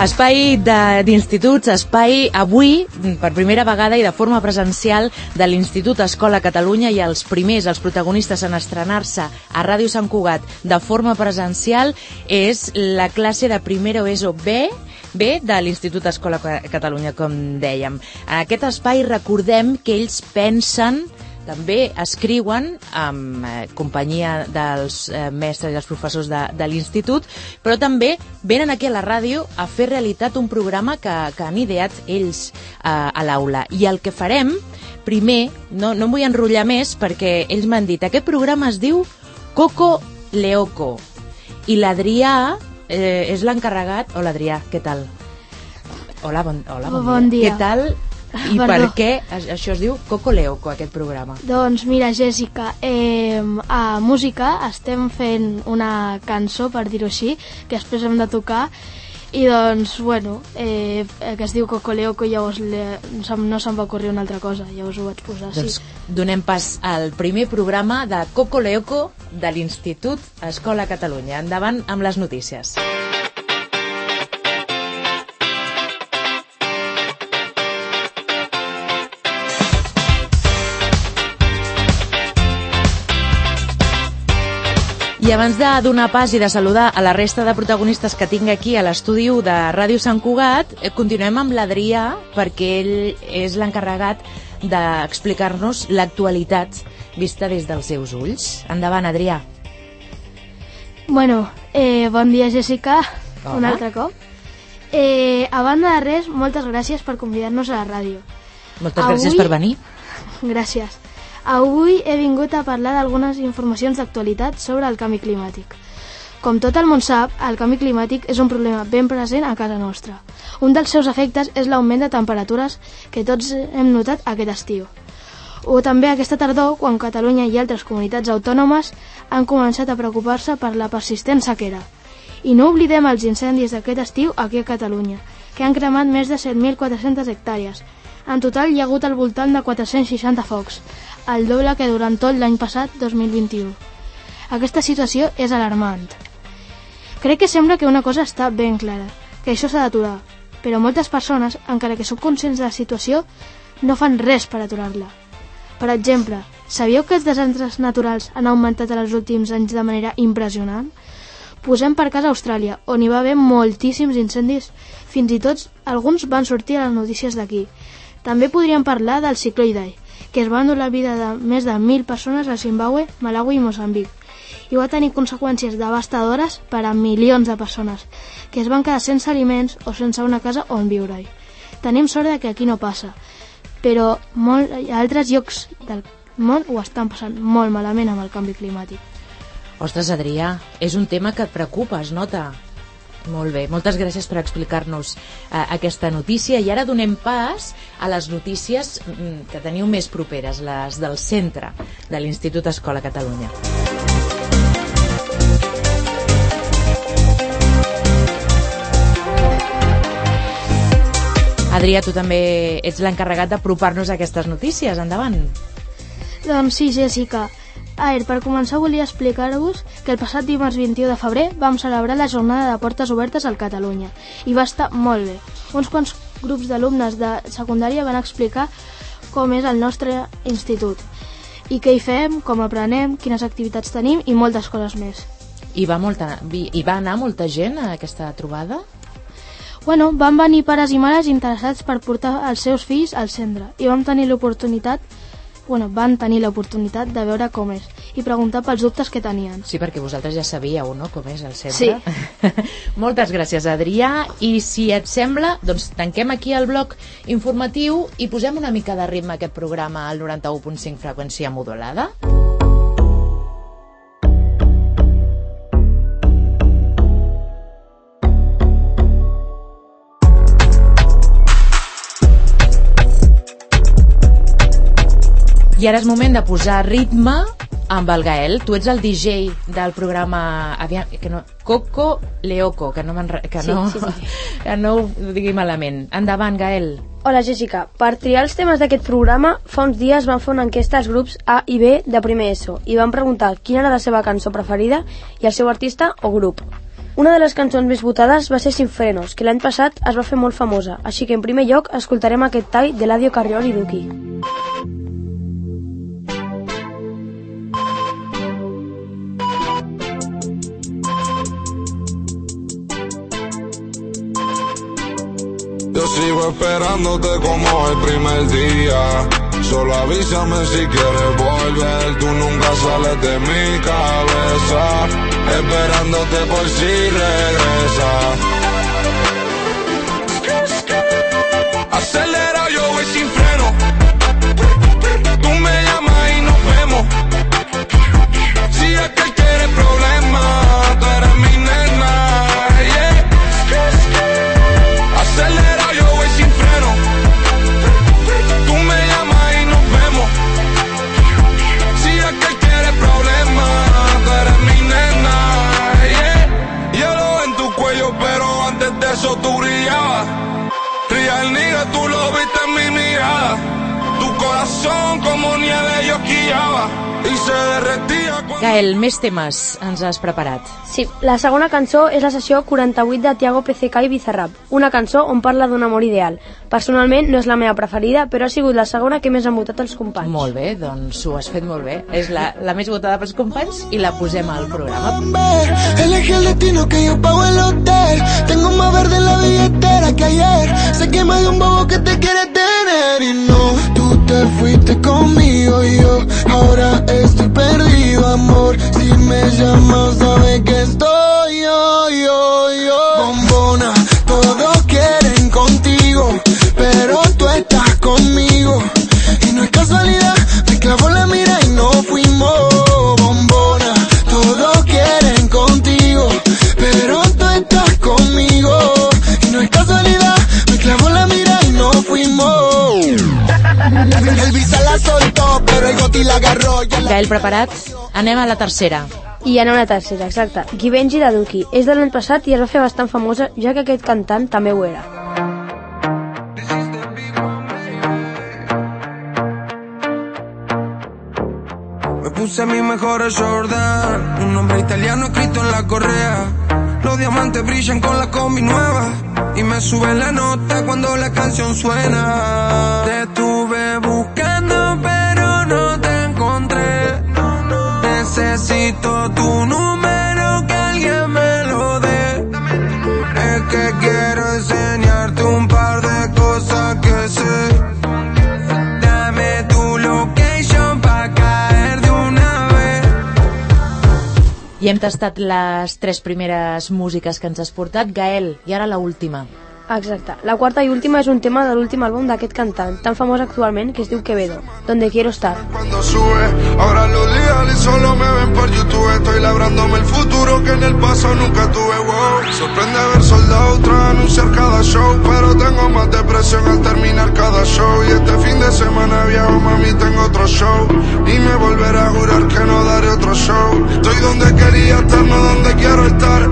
Espai d'instituts, espai avui, per primera vegada i de forma presencial, de l'Institut Escola Catalunya i els primers, els protagonistes en estrenar-se a Ràdio Sant Cugat de forma presencial és la classe de primera ESO B, B de l'Institut Escola Ca- Catalunya, com dèiem. En aquest espai recordem que ells pensen també escriuen amb eh, companyia dels eh, mestres i els professors de, de l'institut, però també venen aquí a la ràdio a fer realitat un programa que, que han ideat ells eh, a l'aula. I el que farem, primer, no, no em vull enrotllar més perquè ells m'han dit aquest programa es diu Coco Leoco i l'Adrià eh, és l'encarregat... Hola, Adrià, què tal? Hola, bon, hola, bon, Bon dia. Què tal? I Perdó. per què això es diu Coco Leoco, aquest programa? Doncs mira, Jessica, eh, a música estem fent una cançó, per dir-ho així, que després hem de tocar, i doncs, bueno, eh, que es diu Coco Leoco, llavors le, no se'm- no se'm va ocorrir una altra cosa, llavors ho vaig posar així. Doncs donem pas al primer programa de Coco Leoco de l'Institut Escola Catalunya. Endavant amb les notícies. I abans de donar pas i de saludar a la resta de protagonistes que tinc aquí a l'estudi de Ràdio Sant Cugat, eh, continuem amb l'Adrià perquè ell és l'encarregat d'explicar-nos l'actualitat vista des dels seus ulls. Endavant, Adrià. Bueno, eh, bon dia, Jessica, Hola. un altre cop. Eh, a banda de res, moltes gràcies per convidar-nos a la ràdio. Moltes Avui- gràcies per venir. Gràcies. Avui he vingut a parlar d'algunes informacions d'actualitat sobre el canvi climàtic. Com tot el món sap, el canvi climàtic és un problema ben present a casa nostra. Un dels seus efectes és l'augment de temperatures que tots hem notat aquest estiu. O també aquesta tardor, quan Catalunya i altres comunitats autònomes han començat a preocupar-se per la persistent sequera. I no oblidem els incendis d'aquest estiu aquí a Catalunya, que han cremat més de 7.400 hectàrees. En total hi ha hagut al voltant de 460 focs, el doble que durant tot l'any passat, 2021. Aquesta situació és alarmant. Crec que sembla que una cosa està ben clara, que això s'ha d'aturar, però moltes persones, encara que són conscients de la situació, no fan res per aturar-la. Per exemple, sabíeu que els desastres naturals han augmentat en els últims anys de manera impressionant? Posem per cas Austràlia, on hi va haver moltíssims incendis, fins i tot alguns van sortir a les notícies d'aquí. També podríem parlar del cicló Idai, que es va endur la vida de més de 1.000 persones a Zimbabue, Malawi i Moçambic, i va tenir conseqüències devastadores per a milions de persones, que es van quedar sense aliments o sense una casa on viure-hi. Tenim sort de que aquí no passa, però molt, a altres llocs del món ho estan passant molt malament amb el canvi climàtic. Ostres, Adrià, és un tema que et preocupa, es nota. Molt bé, moltes gràcies per explicar-nos eh, aquesta notícia i ara donem pas a les notícies mm, que teniu més properes, les del centre de l'Institut Escola Catalunya. Adrià, tu també ets l'encarregat d'apropar-nos a aquestes notícies. Endavant. Doncs sí, Jessica. A veure, per començar volia explicar-vos que el passat dimarts 21 de febrer vam celebrar la jornada de portes obertes al Catalunya i va estar molt bé. Uns quants grups d'alumnes de secundària van explicar com és el nostre institut i què hi fem, com aprenem, quines activitats tenim i moltes coses més. Hi va, molta, hi va anar molta gent a aquesta trobada? Bueno, van venir pares i mares interessats per portar els seus fills al centre i vam tenir l'oportunitat bueno, van tenir l'oportunitat de veure com és i preguntar pels dubtes que tenien. Sí, perquè vosaltres ja sabíeu, no?, com és el centre. Sí. Moltes gràcies, Adrià. I si et sembla, doncs tanquem aquí el bloc informatiu i posem una mica de ritme a aquest programa al 91.5 freqüència modulada. I ara és moment de posar ritme amb el Gael. Tu ets el DJ del programa aviam, que no, Coco Leoco, que no, que Sí, no, sí, sí, que no ho digui malament. Endavant, Gael. Hola Jessica, per triar els temes d'aquest programa, fa uns dies vam fer una enquesta als grups A i B de primer ESO i vam preguntar quina era la seva cançó preferida i el seu artista o grup. Una de les cançons més votades va ser Sin Frenos, que l'any passat es va fer molt famosa, així que en primer lloc escoltarem aquest tall de l'Adio Carriol i Duki. Sigo esperándote como el primer día. Solo avísame si quieres volver. Tú nunca sales de mi cabeza. Esperándote por si regresa. Acelera, yo voy sin freno. Tú me llamas y nos vemos. Si es que quieres problemas, més temes ens has preparat. Sí, la segona cançó és la sessió 48 de Tiago PCK i Bizarrap, una cançó on parla d'un amor ideal. Personalment no és la meva preferida, però ha sigut la segona que més han votat els companys. Molt bé, doncs ho has fet molt bé. És la, la més votada pels companys i la posem al programa. Elegí el destino que yo pago el hotel. Tengo más verde en la billetera que ayer. Sé que más de un bobo que te quiere tener. Y no, tú te fuiste conmigo y yo ahora estoy perdido, amor. Si me llamas, sabes que estoy yo, yo, agarró. Ya la Gael, preparat? Anem a la tercera. I anem a la tercera, exacte. Givenchy de Duki. És de l'any passat i es va fer bastant famosa, ja que aquest cantant també ho era. Me puse mis mejores Jordan, un nombre italiano escrito en la correa. Los diamantes brillan con la combi nueva y me sube la nota cuando la canción suena. Te Necesito tu número que alguien me lo dé. Es que quiero enseñarte un par de cosas que sé. Dame tu location pa' caer de una vez. I hem tastat les tres primeres músiques que ens has portat. Gael, i ara la última. Exacte. La quarta i última és un tema de l'últim àlbum d'aquest cantant, tan famós actualment que es diu Quevedo, Donde quiero estar. cuando sube. Ahora los leales solo me ven por YouTube. Estoy labrándome el futuro que en el pasado nunca tuve. Wow. Sorprende haber soldado tras anunciar cada show. Pero tengo más depresión al terminar cada show. Y este fin de semana viejo, mami, tengo otro show. Y me volveré a jurar que no daré otro show. Estoy donde quería estar, no donde quiero estar.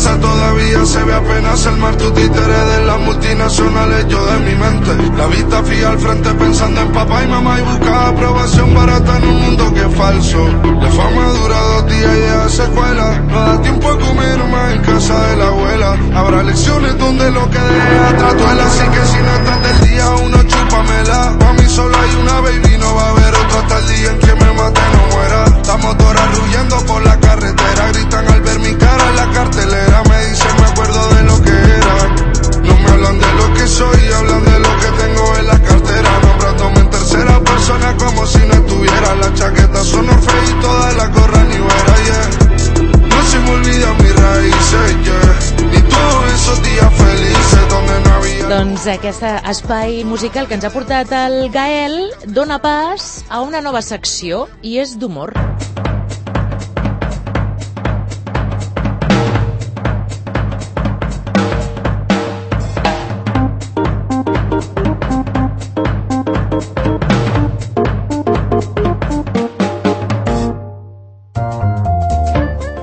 Casa todavía se ve apenas el mar. Tu títere de las multinacionales, yo de mi mente. La vista fija al frente pensando en papá y mamá y buscaba aprobación barata en un mundo que es falso. La fama dura dos días y deja secuela. No da tiempo a comer más en casa de la abuela. Habrá lecciones donde lo que deje atrás duela. Así que si no estás del día uno, chúpamela. Pa' mí solo hay una baby, no va a haber otro hasta el día en que me mate no muera. Estamos todas huyendo por la carretera. Gritan al ver mi cara en la cartelera. Aquest espai musical que ens ha portat el Gael dona pas a una nova secció i és d'humor.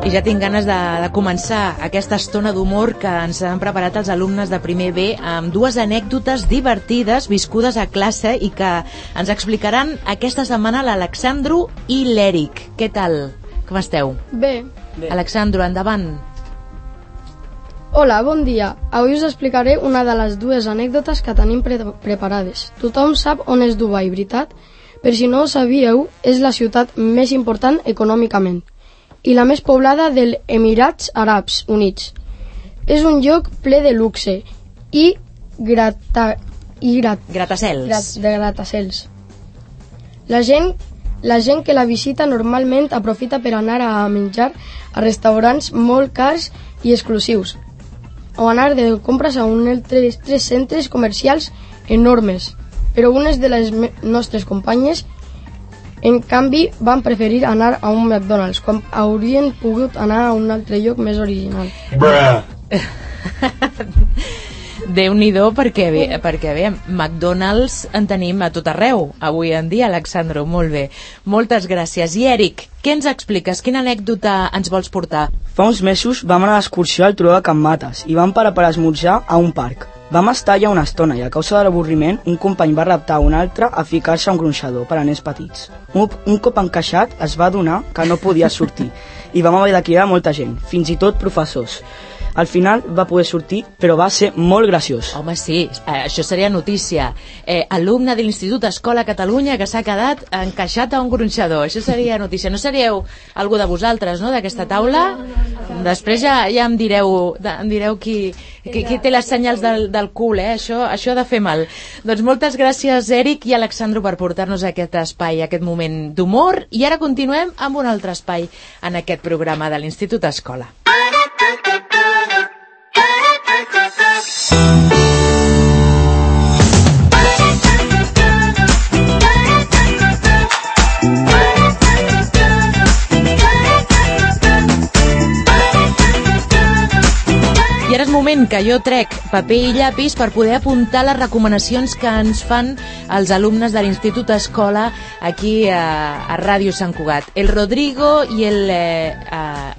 I ja tinc ganes de, de començar aquesta estona d'humor que ens han preparat els alumnes de primer B amb dues anècdotes divertides viscudes a classe i que ens explicaran aquesta setmana l'Alexandro i l'Eric. Què tal? Com esteu? Bé, Alexandro, endavant. Hola, bon dia. Avui us explicaré una de les dues anècdotes que tenim pre preparades. Tothom sap on és Dubai, veritat? Per si no ho sabíeu, és la ciutat més important econòmicament i la més poblada dels Emirats Arabs Units. És un lloc ple de luxe i grata... I grat... Gratacels. Grat, de gratacels. La gent, la gent que la visita normalment aprofita per anar a menjar a restaurants molt cars i exclusius o anar de compres a un altres tres centres comercials enormes. Però unes de les nostres companyes en canvi, van preferir anar a un McDonald's, quan haurien pogut anar a un altre lloc més original. Déu-n'hi-do perquè, bé, perquè bé, McDonald's en tenim a tot arreu avui en dia, Alexandro, molt bé. Moltes gràcies. I Eric, què ens expliques? Quina anècdota ens vols portar? Fa uns mesos vam anar d'excursió al turó de Can Mates i vam parar per esmorzar a un parc. Vam estar allà una estona i a causa de l'avorriment un company va reptar un altre a ficar-se un gronxador per a nens petits. Un, un cop encaixat es va donar que no podia sortir i vam haver de cridar molta gent, fins i tot professors. Al final va poder sortir, però va ser molt graciós. Home, sí, eh, això seria notícia. Eh, alumne de l'Institut Escola Catalunya que s'ha quedat encaixat a un gronxador. Això seria notícia. No seríeu algú de vosaltres, no?, d'aquesta taula? Després ja, ja em direu, em direu qui, qui, qui té les senyals del, del cul, eh? Això, això ha de fer mal. Doncs moltes gràcies, Eric i Alexandro, per portar-nos aquest espai, aquest moment d'humor. I ara continuem amb un altre espai en aquest programa de l'Institut Escola. Ara és que jo trec paper i llapis per poder apuntar les recomanacions que ens fan els alumnes de l'Institut Escola aquí a, a Ràdio Sant Cugat. El Rodrigo i el, eh,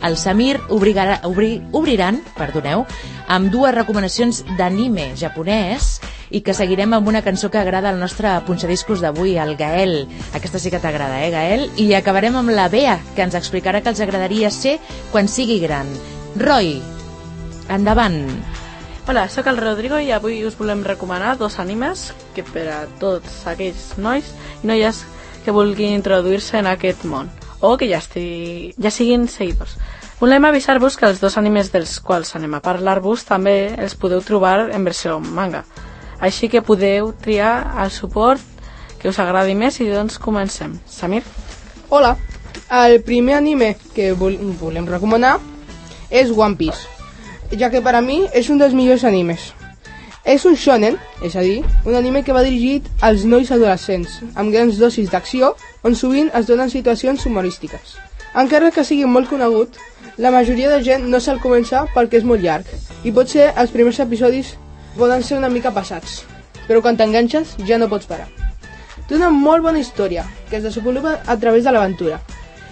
el Samir obrigarà, obri, obriran perdoneu, amb dues recomanacions d'anime japonès i que seguirem amb una cançó que agrada al nostre punxadiscos d'avui, el Gael. Aquesta sí que t'agrada, eh, Gael? I acabarem amb la Bea, que ens explicarà que els agradaria ser quan sigui gran. Roy, Endavant! Hola, sóc el Rodrigo i avui us volem recomanar dos animes que per a tots aquells nois i noies que vulguin introduir-se en aquest món o que ja, estigui, ja siguin seguidors. Volem avisar-vos que els dos animes dels quals anem a parlar-vos també els podeu trobar en versió manga. Així que podeu triar el suport que us agradi més i doncs comencem. Samir? Hola, el primer anime que volem recomanar és One Piece ja que per a mi és un dels millors animes. És un shonen, és a dir, un anime que va dirigit als nois adolescents, amb grans dosis d'acció, on sovint es donen situacions humorístiques. Encara que sigui molt conegut, la majoria de gent no se'l comença perquè és molt llarg, i potser els primers episodis poden ser una mica passats, però quan t'enganxes ja no pots parar. Té una molt bona història, que es desenvolupa a través de l'aventura,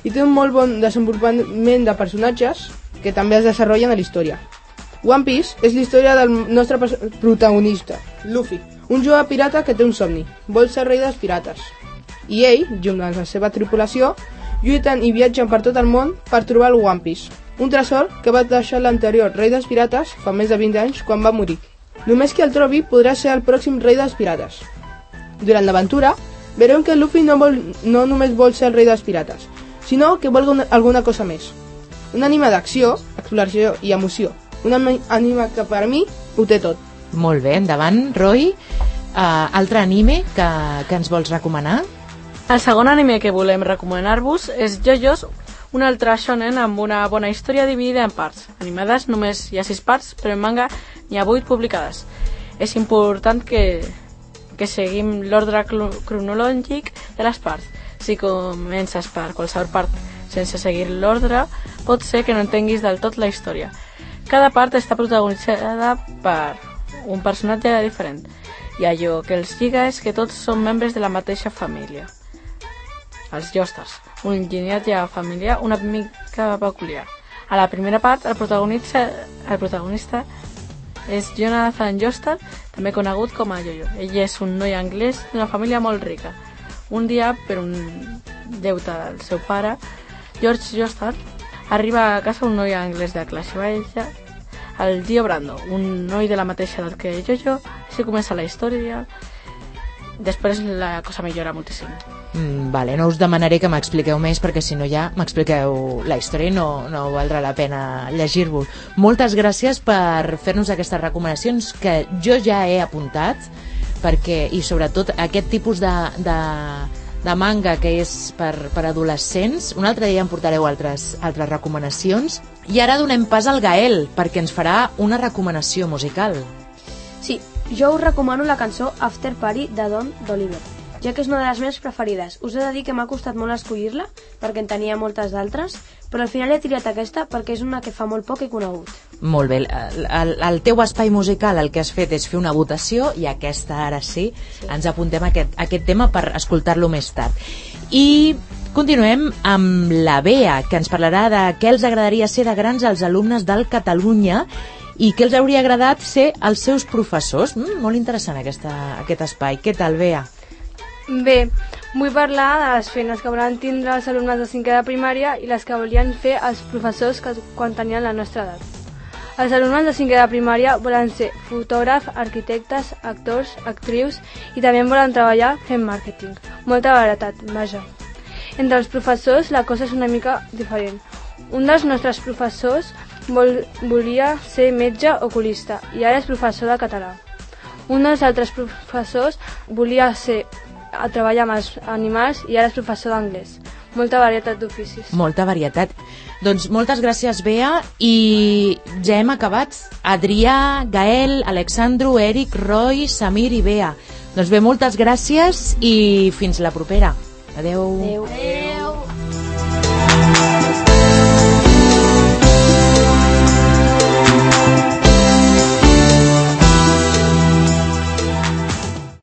i té un molt bon desenvolupament de personatges que també es desenvolupen a la història. One Piece és la història del nostre protagonista, Luffy, un jove pirata que té un somni, vol ser rei dels pirates. I ell, junt amb la seva tripulació, lluiten i viatgen per tot el món per trobar el One Piece, un tresor que va deixar l'anterior rei dels pirates fa més de 20 anys quan va morir. Només qui el trobi podrà ser el pròxim rei dels pirates. Durant l'aventura, veurem que Luffy no, vol, no només vol ser el rei dels pirates, sinó que vol alguna cosa més. Un anime d'acció, exploració i emoció, un anime que per mi ho té tot. Molt bé, endavant, Roy. Uh, altre anime que, que ens vols recomanar? El segon anime que volem recomanar-vos és JoJo's, un altre shonen amb una bona història dividida en parts. Animades només hi ha 6 parts, però en manga n'hi ha 8 publicades. És important que, que seguim l'ordre cronològic de les parts. Si comences per qualsevol part sense seguir l'ordre, pot ser que no entenguis del tot la història. Cada part està protagonitzada per un personatge diferent i allò que els lliga és que tots són membres de la mateixa família. Els Jostars, un llinatge familiar una mica peculiar. A la primera part, el protagonista, el protagonista és Jonathan Jostar, també conegut com a Jojo. Ell és un noi anglès d'una família molt rica. Un dia, per un deute del seu pare, George Jostar arriba a casa un noi anglès de classe baixa el Gio Brando, un noi de la mateixa edat que Jojo, així comença la història. Després la cosa millora moltíssim. Mm, vale, no us demanaré que m'expliqueu més perquè si no ja m'expliqueu la història i no, no valdrà la pena llegir-vos. Moltes gràcies per fer-nos aquestes recomanacions que jo ja he apuntat perquè, i sobretot aquest tipus de, de, de manga que és per, per adolescents. Un altre dia em portareu altres, altres recomanacions. I ara donem pas al Gael perquè ens farà una recomanació musical. Sí, jo us recomano la cançó After Party de Don d'Oliver, ja que és una de les meves preferides. Us he de dir que m'ha costat molt escollir-la, perquè en tenia moltes d'altres, però al final he triat aquesta perquè és una que fa molt poc he conegut. Molt bé, el, el, el teu espai musical el que has fet és fer una votació i aquesta ara sí, sí. ens apuntem a aquest, a aquest tema per escoltar-lo més tard. I continuem amb la Bea, que ens parlarà de què els agradaria ser de grans als alumnes del Catalunya i què els hauria agradat ser els seus professors. Mm, molt interessant aquesta, aquest espai. Què tal, Bea? Bé, vull parlar de les feines que volen tindre els alumnes de cinquè de primària i les que volien fer els professors que, quan tenien la nostra edat. Els alumnes de cinquè de primària volen ser fotògraf, arquitectes, actors, actrius i també volen treballar fent màrqueting. Molta varietat, vaja. Entre els professors la cosa és una mica diferent. Un dels nostres professors vol, volia ser metge oculista i ara és professor de català. Un dels altres professors volia ser a treballar amb els animals i ara és professor d'anglès. Molta varietat d'oficis. Molta varietat. Doncs moltes gràcies, Bea, i ja hem acabat. Adrià, Gael, Alexandru, Eric, Roy, Samir i Bea. Doncs bé, moltes gràcies i fins la propera. Adeu. Adeu. Adeu.